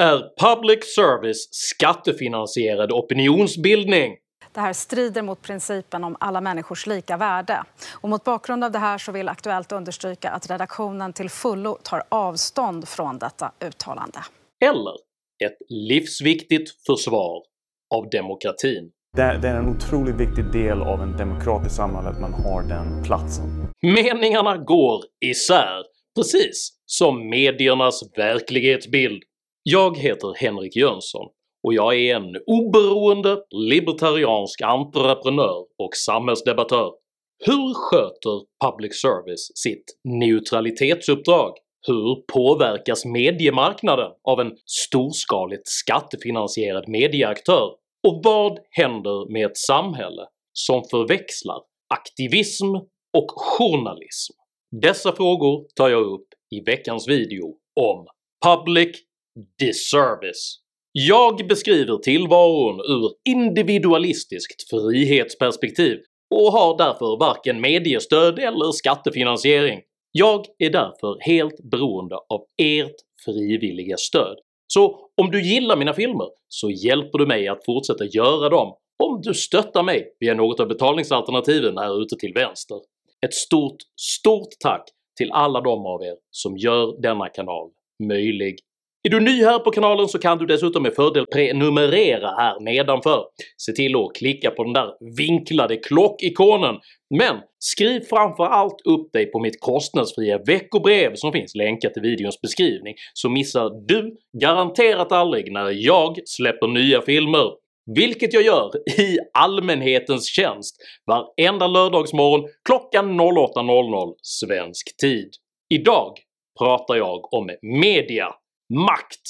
Är public service skattefinansierad opinionsbildning? Det här strider mot principen om alla människors lika värde. Och mot bakgrund av det här så vill Aktuellt understryka att redaktionen till fullo tar avstånd från detta uttalande. Eller ett livsviktigt försvar av demokratin. Det är, det är en otroligt viktig del av en demokratisk samhälle att man har den platsen. Meningarna går isär, precis som mediernas verklighetsbild. Jag heter Henrik Jönsson och jag är en oberoende libertariansk entreprenör och samhällsdebattör. Hur sköter public service sitt neutralitetsuppdrag? Hur påverkas mediemarknaden av en storskaligt skattefinansierad medieaktör? Och vad händer med ett samhälle som förväxlar aktivism och journalism? Dessa frågor tar jag upp i veckans video om Public Disservice. Jag beskriver tillvaron ur individualistiskt frihetsperspektiv och har därför varken mediestöd eller skattefinansiering. Jag är därför helt beroende av ert frivilliga stöd. Så om du gillar mina filmer så hjälper du mig att fortsätta göra dem om du stöttar mig via något av betalningsalternativen här ute till vänster. Ett stort, stort tack till alla de av er som gör denna kanal möjlig. Är du ny här på kanalen så kan du dessutom med fördel prenumerera här nedanför. Se till att klicka på den där vinklade klockikonen, men skriv framförallt upp dig på mitt kostnadsfria veckobrev som finns länkat i videons beskrivning så missar du garanterat aldrig när jag släpper nya filmer. Vilket jag gör i allmänhetens tjänst varenda lördagsmorgon klockan 08.00 svensk tid. Idag pratar jag om media, makt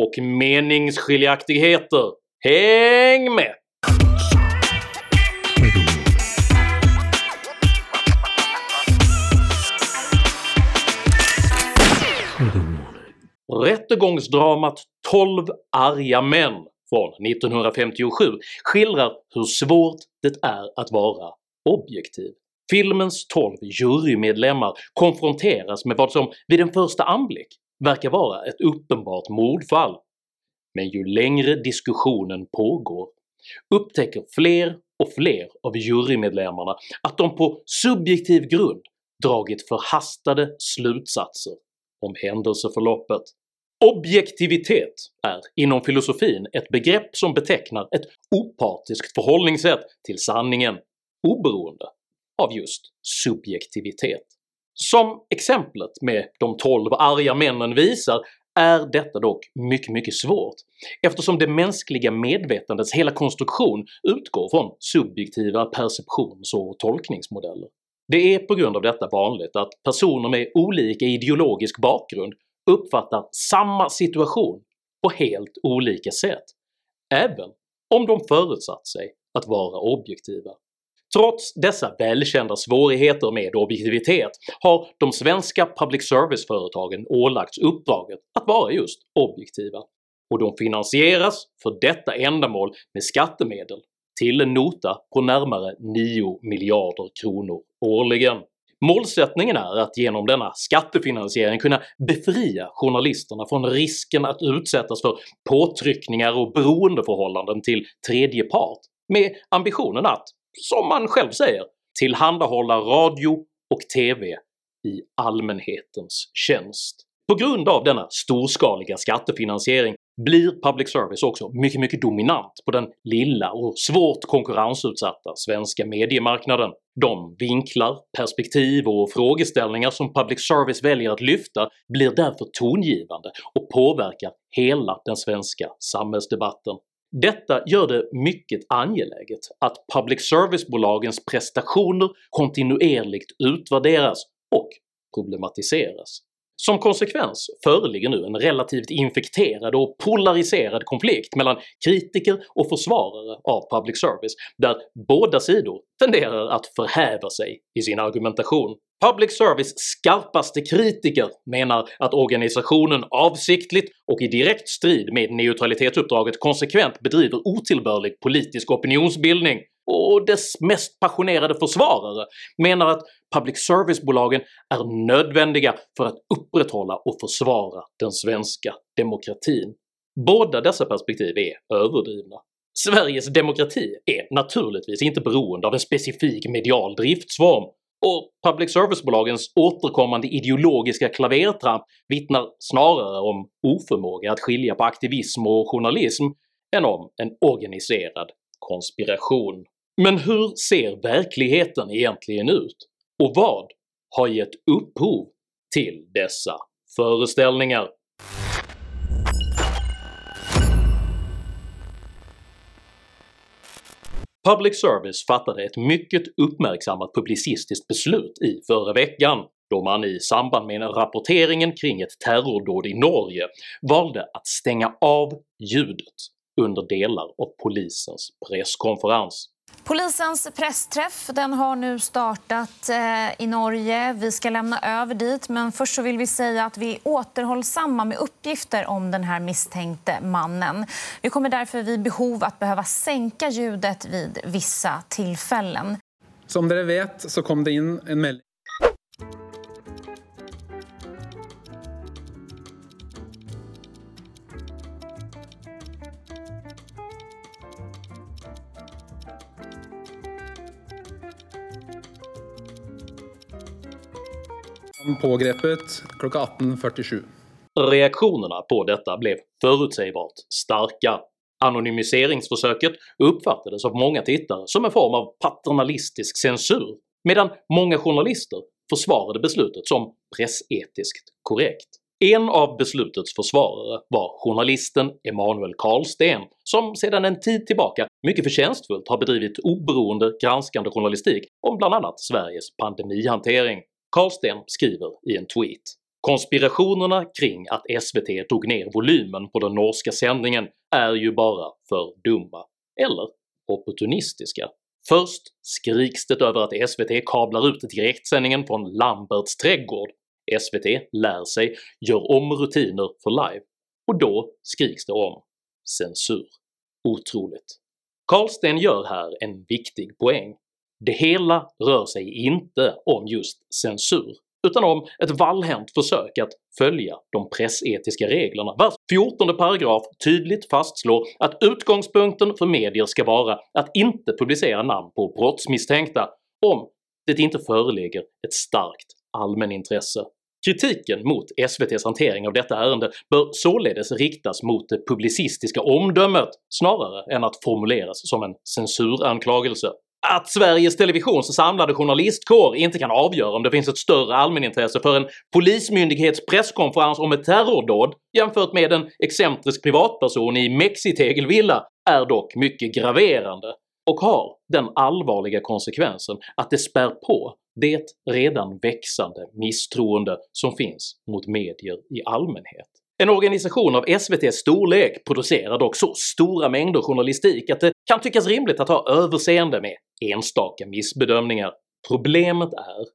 och meningsskiljaktigheter. Häng med! Rättegångsdramat 12 arga män från 1957 skildrar hur svårt det är att vara objektiv. Filmens 12 jurymedlemmar konfronteras med vad som vid en första anblick verkar vara ett uppenbart mordfall. Men ju längre diskussionen pågår upptäcker fler och fler av jurymedlemmarna att de på subjektiv grund dragit förhastade slutsatser om händelseförloppet. Objektivitet är inom filosofin ett begrepp som betecknar ett opartiskt förhållningssätt till sanningen, oberoende av just subjektivitet. Som exemplet med de 12 arga männen visar är detta dock mycket, mycket svårt eftersom det mänskliga medvetandets hela konstruktion utgår från subjektiva perceptions och tolkningsmodeller. Det är på grund av detta vanligt att personer med olika ideologisk bakgrund uppfattar samma situation på helt olika sätt, även om de förutsatt sig att vara objektiva. Trots dessa välkända svårigheter med objektivitet har de svenska public service-företagen ålagts uppdraget att vara just objektiva, och de finansieras för detta ändamål med skattemedel till en nota på närmare 9 miljarder kronor årligen. Målsättningen är att genom denna skattefinansiering kunna befria journalisterna från risken att utsättas för påtryckningar och beroendeförhållanden till tredje part, med ambitionen att, som man själv säger, tillhandahålla radio och TV i allmänhetens tjänst. På grund av denna storskaliga skattefinansiering blir public service också mycket, mycket dominant på den lilla och svårt konkurrensutsatta svenska mediemarknaden. De vinklar, perspektiv och frågeställningar som public service väljer att lyfta blir därför tongivande och påverkar hela den svenska samhällsdebatten. Detta gör det mycket angeläget att public service-bolagens prestationer kontinuerligt utvärderas och problematiseras. Som konsekvens föreligger nu en relativt infekterad och polariserad konflikt mellan kritiker och försvarare av public service, där båda sidor tenderar att förhäva sig i sin argumentation. Public service skarpaste kritiker menar att organisationen avsiktligt och i direkt strid med neutralitetsuppdraget konsekvent bedriver otillbörlig politisk opinionsbildning, och dess mest passionerade försvarare menar att public service-bolagen är nödvändiga för att upprätthålla och försvara den svenska demokratin. Båda dessa perspektiv är överdrivna. Sveriges demokrati är naturligtvis inte beroende av en specifik medial driftsform, och public service-bolagens återkommande ideologiska klavertramp vittnar snarare om oförmåga att skilja på aktivism och journalism än om en organiserad konspiration. Men hur ser verkligheten egentligen ut? Och vad har gett upphov till dessa föreställningar? Public Service fattade ett mycket uppmärksammat publicistiskt beslut i förra veckan då man i samband med rapporteringen kring ett terrordåd i Norge valde att stänga av ljudet under delar av polisens presskonferens. Polisens pressträff den har nu startat eh, i Norge. Vi ska lämna över dit, men först så vill vi säga att vi är återhållsamma med uppgifter om den här misstänkte mannen. Vi kommer därför vid behov att behöva sänka ljudet vid vissa tillfällen. Som ni vet så kom det in en pågreppet klockan 18.47. Reaktionerna på detta blev förutsägbart starka. Anonymiseringsförsöket uppfattades av många tittare som en form av paternalistisk censur, medan många journalister försvarade beslutet som pressetiskt korrekt. En av beslutets försvarare var journalisten Emanuel Karlsten som sedan en tid tillbaka mycket förtjänstfullt har bedrivit oberoende granskande journalistik om bland annat Sveriges pandemihantering. Karlsten skriver i en tweet “Konspirationerna kring att SVT tog ner volymen på den norska sändningen är ju bara för dumma, eller opportunistiska. Först skriks det över att SVT kablar ut direktsändningen från Lamberts trädgård, SVT lär sig, gör om rutiner för live, och då skriks det om censur. Otroligt. Karlsten gör här en viktig poäng. Det hela rör sig inte om just censur, utan om ett vallhänt försök att följa de pressetiska reglerna vars 14 paragraf tydligt fastslår att utgångspunkten för medier ska vara att inte publicera namn på brottsmisstänkta om det inte föreligger ett starkt allmänintresse. Kritiken mot SVTs hantering av detta ärende bör således riktas mot det publicistiska omdömet snarare än att formuleras som en censuranklagelse. Att Sveriges Televisions samlade journalistkår inte kan avgöra om det finns ett större allmänintresse för en polismyndighets presskonferens om ett terrordåd jämfört med en excentrisk privatperson i mexitegelvilla är dock mycket graverande och har den allvarliga konsekvensen att det spär på det redan växande misstroende som finns mot medier i allmänhet. En organisation av SVTs storlek producerar dock så stora mängder journalistik att det kan tyckas rimligt att ha överseende med enstaka missbedömningar. Problemet är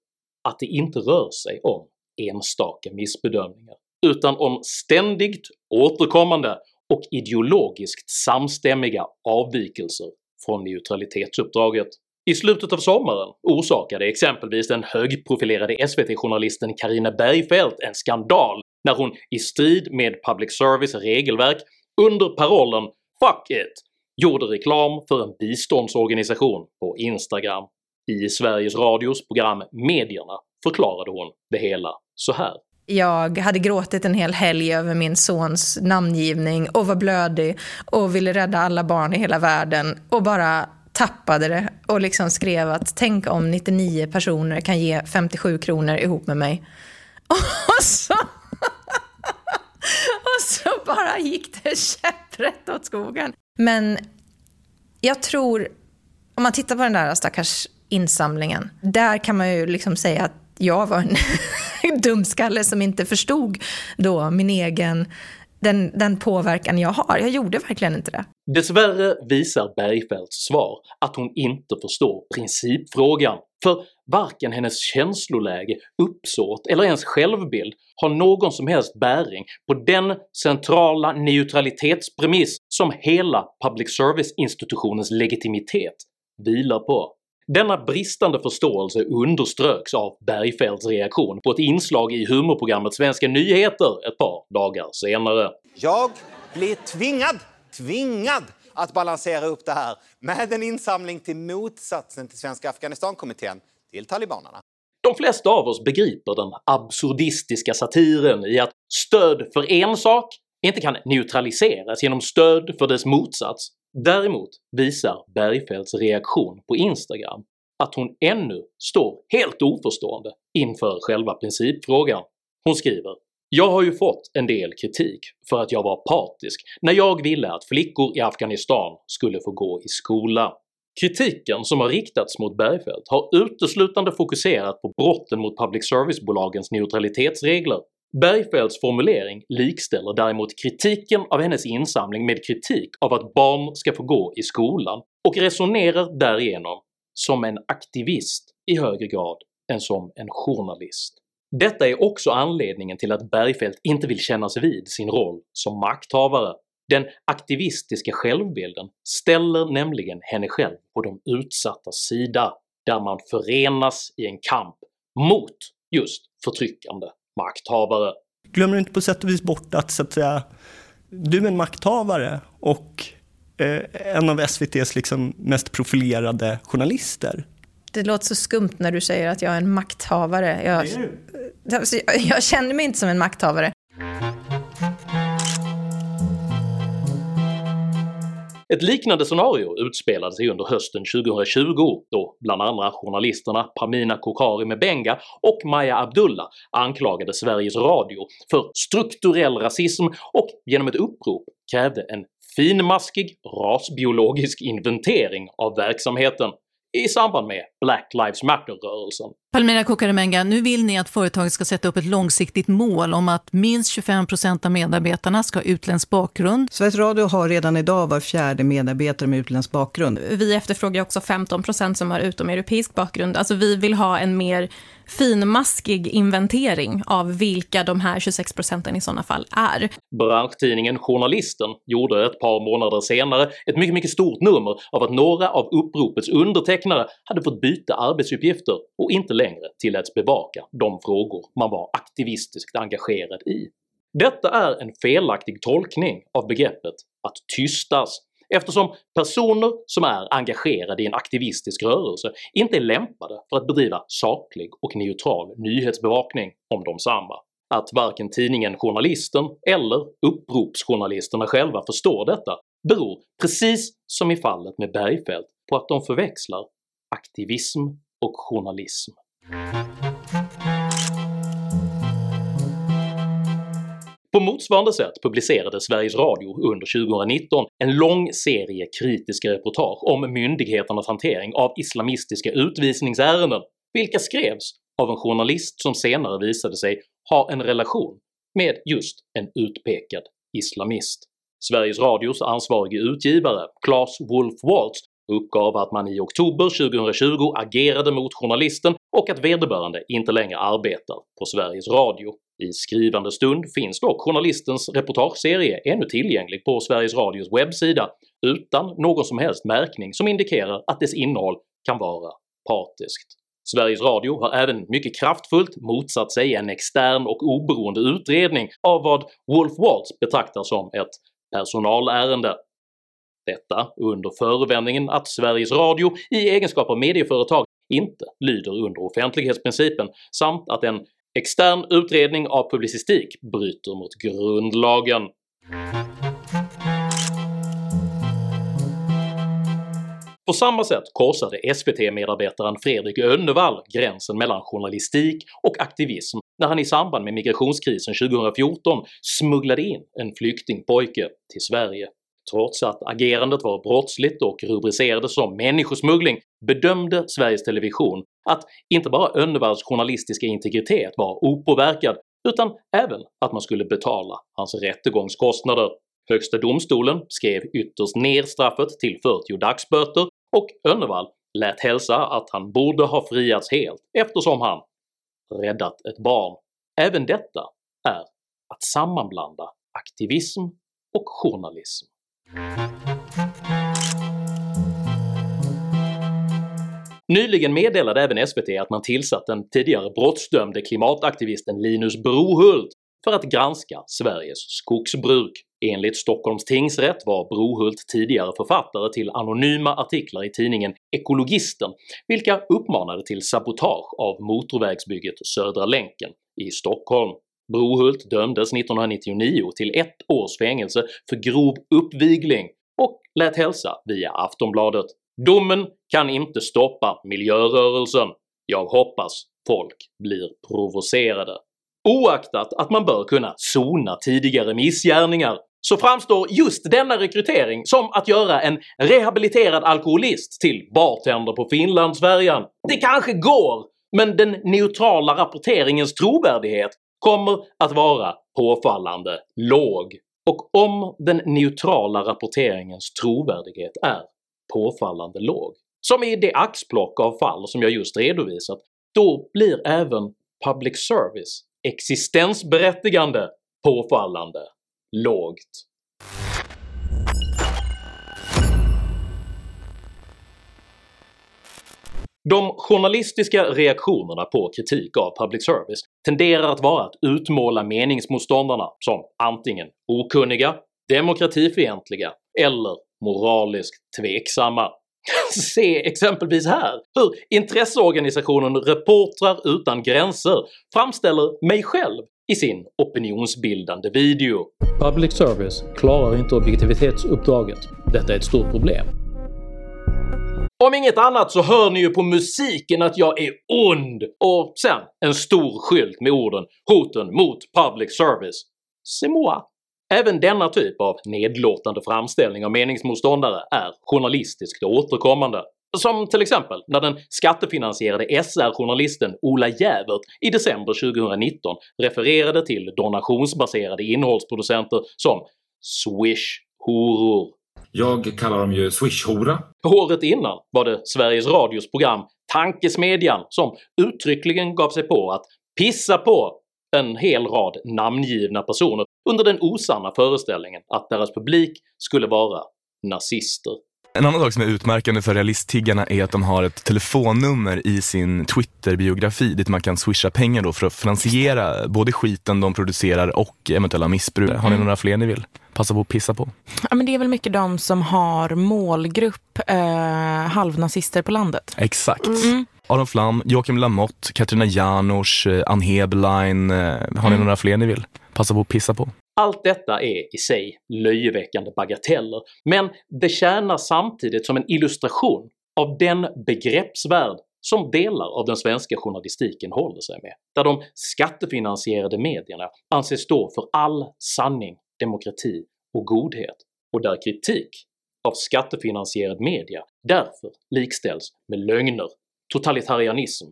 att det inte rör sig om enstaka missbedömningar, utan om ständigt återkommande och ideologiskt samstämmiga avvikelser från neutralitetsuppdraget. I slutet av sommaren orsakade exempelvis den högprofilerade SVT-journalisten Karina Bergfeldt en skandal när hon i strid med public service regelverk under parollen “Fuck it” gjorde reklam för en biståndsorganisation på Instagram. I Sveriges Radios program Medierna förklarade hon det hela så här. Jag hade gråtit en hel helg över min sons namngivning och var blödig och ville rädda alla barn i hela världen och bara tappade det och liksom skrev att tänk om 99 personer kan ge 57 kronor ihop med mig. Och så bara gick det käpprätt åt skogen. Men jag tror, om man tittar på den där stackars insamlingen, där kan man ju liksom säga att jag var en dumskalle som inte förstod då min egen den, den påverkan jag har. Jag gjorde verkligen inte det. Dessvärre visar Bergfeldts svar att hon inte förstår principfrågan, för varken hennes känsloläge, uppsåt eller ens självbild har någon som helst bäring på den centrala neutralitetspremiss som hela public service-institutionens legitimitet vilar på. Denna bristande förståelse underströks av Bergfeldts reaktion på ett inslag i humorprogrammet Svenska nyheter ett par dagar senare. Jag blir tvingad, tvingad att balansera upp det här med en insamling till motsatsen till Svenska Afghanistankommittén, till talibanerna. De flesta av oss begriper den absurdistiska satiren i att stöd för en sak inte kan neutraliseras genom stöd för dess motsats. Däremot visar Bergfeldts reaktion på Instagram att hon ännu står helt oförstående inför själva principfrågan. Hon skriver “Jag har ju fått en del kritik för att jag var partisk när jag ville att flickor i Afghanistan skulle få gå i skola. Kritiken som har riktats mot Bergfeldt har uteslutande fokuserat på brotten mot public service-bolagens neutralitetsregler. Bergfeldts formulering likställer däremot kritiken av hennes insamling med kritik av att barn ska få gå i skolan och resonerar därigenom som en aktivist i högre grad än som en journalist. Detta är också anledningen till att Bergfeldt inte vill kännas vid sin roll som makthavare. Den aktivistiska självbilden ställer nämligen henne själv på de utsattas sida, där man förenas i en kamp mot just förtryckande makthavare. Glömmer du inte på sätt och vis bort att, så att säga, du är en makthavare och eh, en av SVTs liksom mest profilerade journalister. Det låter så skumt när du säger att jag är en makthavare. Jag, jag, jag känner mig inte som en makthavare. Ett liknande scenario utspelade sig under hösten 2020 då bland andra journalisterna Pamina Kokari Mebenga och Maja Abdullah anklagade Sveriges Radio för strukturell rasism och genom ett upprop krävde en finmaskig rasbiologisk inventering av verksamheten i samband med Black Lives Matter-rörelsen. Palmira Kokarimenga, nu vill ni att företaget ska sätta upp ett långsiktigt mål om att minst 25% av medarbetarna ska ha utländsk bakgrund. Sveriges Radio har redan idag var fjärde medarbetare med utländsk bakgrund. Vi efterfrågar också 15% som har utomeuropeisk bakgrund. Alltså vi vill ha en mer finmaskig inventering av vilka de här 26 procenten i sådana fall är. Branschtidningen Journalisten gjorde ett par månader senare ett mycket, mycket stort nummer av att några av uppropets undertecknare hade fått byta arbetsuppgifter och inte längre tilläts bevaka de frågor man var aktivistiskt engagerad i. Detta är en felaktig tolkning av begreppet att tystas eftersom personer som är engagerade i en aktivistisk rörelse inte är lämpade för att bedriva saklig och neutral nyhetsbevakning om de samma. Att varken tidningen Journalisten eller uppropsjournalisterna själva förstår detta beror, precis som i fallet med Bergfeldt, på att de förväxlar aktivism och journalism. På motsvarande sätt publicerade Sveriges Radio under 2019 en lång serie kritiska reportage om myndigheternas hantering av islamistiska utvisningsärenden, vilka skrevs av en journalist som senare visade sig ha en relation med just en utpekad islamist. Sveriges Radios ansvarige utgivare, Claes Wolf Waltz, uppgav att man i oktober 2020 agerade mot journalisten och att vederbörande inte längre arbetar på Sveriges Radio. I skrivande stund finns dock journalistens reportageserie ännu tillgänglig på Sveriges Radios webbsida utan någon som helst märkning som indikerar att dess innehåll kan vara partiskt. Sveriges Radio har även mycket kraftfullt motsatt sig en extern och oberoende utredning av vad Wolf Waltz betraktar som ett personalärende. Detta under förevändningen att Sveriges Radio i egenskap av medieföretag inte lyder under offentlighetsprincipen samt att en extern utredning av publicistik bryter mot grundlagen. På samma sätt korsade SVT-medarbetaren Fredrik Önnevall gränsen mellan journalistik och aktivism när han i samband med migrationskrisen 2014 smugglade in en flyktingpojke till Sverige. Trots att agerandet var brottsligt och rubricerades som människosmuggling bedömde Sveriges Television att inte bara Önnevalls journalistiska integritet var opåverkad utan även att man skulle betala hans rättegångskostnader. Högsta domstolen skrev ytterst ner straffet till 40 dagsböter och Önnevall lät hälsa att han borde ha friats helt eftersom han räddat ett barn. Även detta är att sammanblanda aktivism och journalism. Nyligen meddelade även SVT att man tillsatt den tidigare brottsdömde klimataktivisten Linus Brohult för att granska Sveriges skogsbruk. Enligt Stockholms tingsrätt var Brohult tidigare författare till anonyma artiklar i tidningen Ekologisten vilka uppmanade till sabotage av motorvägsbygget Södra länken i Stockholm. Brohult dömdes 1999 till ett års fängelse för grov uppvigling och lät hälsa via Aftonbladet. Domen kan inte stoppa miljörörelsen. Jag hoppas folk blir provocerade. Oaktat att man bör kunna sona tidigare missgärningar så framstår just denna rekrytering som att göra en rehabiliterad alkoholist till bartender på Finlandsfärjan. Det kanske går, men den neutrala rapporteringens trovärdighet kommer att vara påfallande låg. Och om den neutrala rapporteringens trovärdighet är påfallande låg, som i det axplock av fall som jag just redovisat, då blir även public service existensberättigande påfallande lågt. De journalistiska reaktionerna på kritik av public service tenderar att vara att utmåla meningsmotståndarna som antingen okunniga, demokratifientliga eller moraliskt tveksamma. Se exempelvis här hur intresseorganisationen Reportrar utan gränser framställer mig själv i sin opinionsbildande video. Public service klarar inte objektivitetsuppdraget. Detta är ett stort problem. Om inget annat så hör ni ju på musiken att jag är ond och sen en stor skylt med orden “Hoten mot public service”. C'est moi. Även denna typ av nedlåtande framställning av meningsmotståndare är journalistiskt återkommande. Som till exempel när den skattefinansierade SR-journalisten Ola Jävert i december 2019 refererade till donationsbaserade innehållsproducenter som “swish-horor”. Jag kallar dem ju swish-hora. Året innan var det Sveriges Radios program “Tankesmedjan” som uttryckligen gav sig på att pissa på en hel rad namngivna personer under den osanna föreställningen att deras publik skulle vara nazister. En annan sak som är utmärkande för realisttiggarna är att de har ett telefonnummer i sin Twitter-biografi dit man kan swisha pengar då för att finansiera både skiten de producerar och eventuella missbruk. Har ni några fler ni vill passa på att pissa på? Ja, men det är väl mycket de som har målgrupp eh, halvnazister på landet. Exakt. Mm. Aron Flam, Joakim Lamotte, Katarina Janouch, eh, Ann Heberlein. Eh, har ni mm. några fler ni vill passa på att pissa på? Allt detta är i sig löjeväckande bagateller, men det tjänar samtidigt som en illustration av den begreppsvärld som delar av den svenska journalistiken håller sig med, där de skattefinansierade medierna anses stå för all sanning, demokrati och godhet, och där kritik av skattefinansierad media därför likställs med lögner, totalitarianism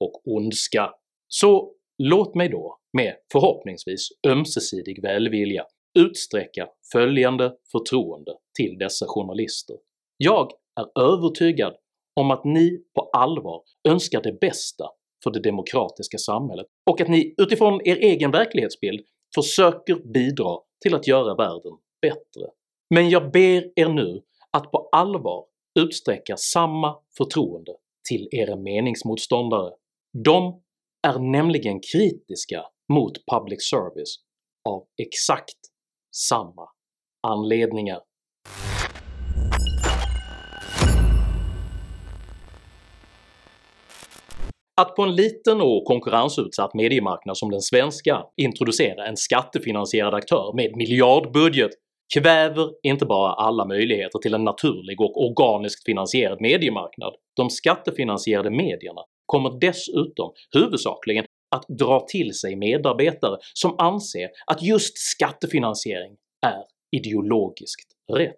och ondska. Så låt mig då med förhoppningsvis ömsesidig välvilja utsträcka följande förtroende till dessa journalister. Jag är övertygad om att ni på allvar önskar det bästa för det demokratiska samhället och att ni utifrån er egen verklighetsbild försöker bidra till att göra världen bättre. Men jag ber er nu att på allvar utsträcka samma förtroende till era meningsmotståndare. De är nämligen kritiska mot public service av exakt samma anledningar. Att på en liten och konkurrensutsatt mediemarknad som den svenska introducera en skattefinansierad aktör med miljardbudget kväver inte bara alla möjligheter till en naturlig och organiskt finansierad mediemarknad, de skattefinansierade medierna kommer dessutom huvudsakligen att dra till sig medarbetare som anser att just skattefinansiering är ideologiskt rätt.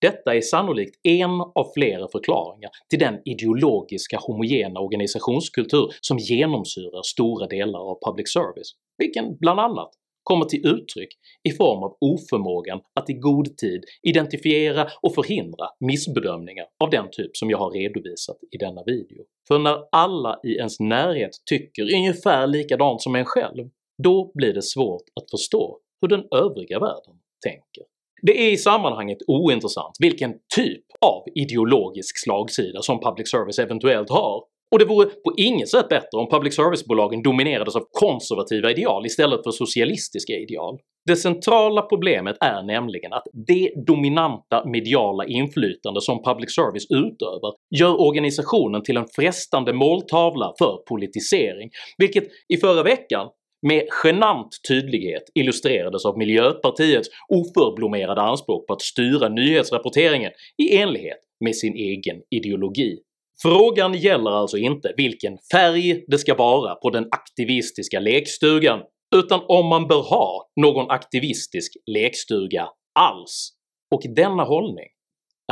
Detta är sannolikt en av flera förklaringar till den ideologiska homogena organisationskultur som genomsyrar stora delar av public service, vilken bland annat kommer till uttryck i form av oförmågan att i god tid identifiera och förhindra missbedömningar av den typ som jag har redovisat i denna video. För när alla i ens närhet tycker ungefär likadant som en själv, då blir det svårt att förstå hur den övriga världen tänker. Det är i sammanhanget ointressant vilken typ av ideologisk slagsida som public service eventuellt har, och det vore på inget sätt bättre om public service-bolagen dominerades av konservativa ideal istället för socialistiska ideal. Det centrala problemet är nämligen att det dominanta mediala inflytande som public service utövar gör organisationen till en frestande måltavla för politisering, vilket i förra veckan med genant tydlighet illustrerades av Miljöpartiets oförblommerade anspråk på att styra nyhetsrapporteringen i enlighet med sin egen ideologi. Frågan gäller alltså inte vilken färg det ska vara på den aktivistiska lekstugan, utan om man bör ha någon aktivistisk lekstuga alls. Och denna hållning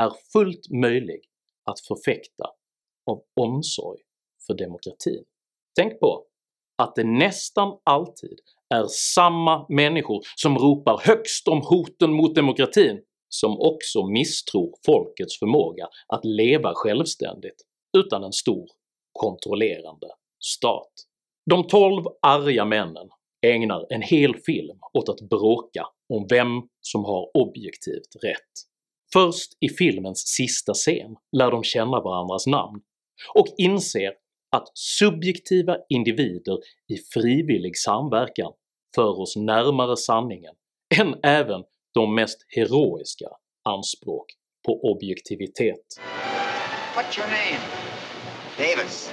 är fullt möjlig att förfäkta av omsorg för demokratin. Tänk på att det nästan alltid är samma människor som ropar högst om hoten mot demokratin som också misstror folkets förmåga att leva självständigt utan en stor kontrollerande stat. De 12 arga männen ägnar en hel film åt att bråka om vem som har objektivt rätt. Först i filmens sista scen lär de känna varandras namn och inser att subjektiva individer i frivillig samverkan för oss närmare sanningen än även de mest heroiska anspråk på objektivitet. What's your name? Davis.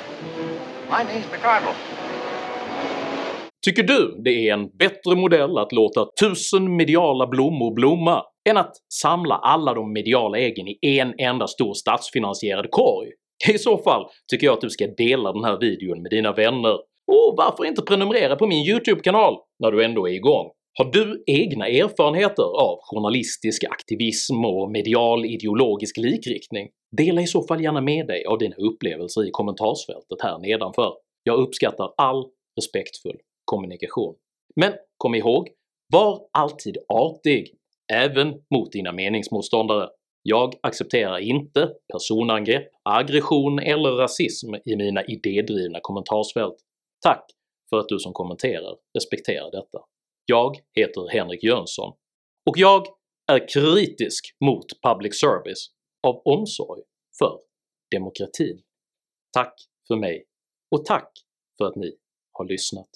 My name's McCardle. Tycker du det är en bättre modell att låta tusen mediala blommor blomma än att samla alla de mediala äggen i en enda stor statsfinansierad korg? I så fall tycker jag att du ska dela den här videon med dina vänner, och varför inte prenumerera på min YouTube-kanal när du ändå är igång? Har du egna erfarenheter av journalistisk aktivism och medial ideologisk likriktning? Dela i så fall gärna med dig av dina upplevelser i kommentarsfältet här nedanför. Jag uppskattar all respektfull kommunikation. Men kom ihåg, var alltid artig, även mot dina meningsmotståndare. Jag accepterar inte personangrepp, aggression eller rasism i mina idédrivna kommentarsfält. Tack för att du som kommenterar respekterar detta. Jag heter Henrik Jönsson, och jag är kritisk mot public service av omsorg för demokratin. Tack för mig, och tack för att ni har lyssnat.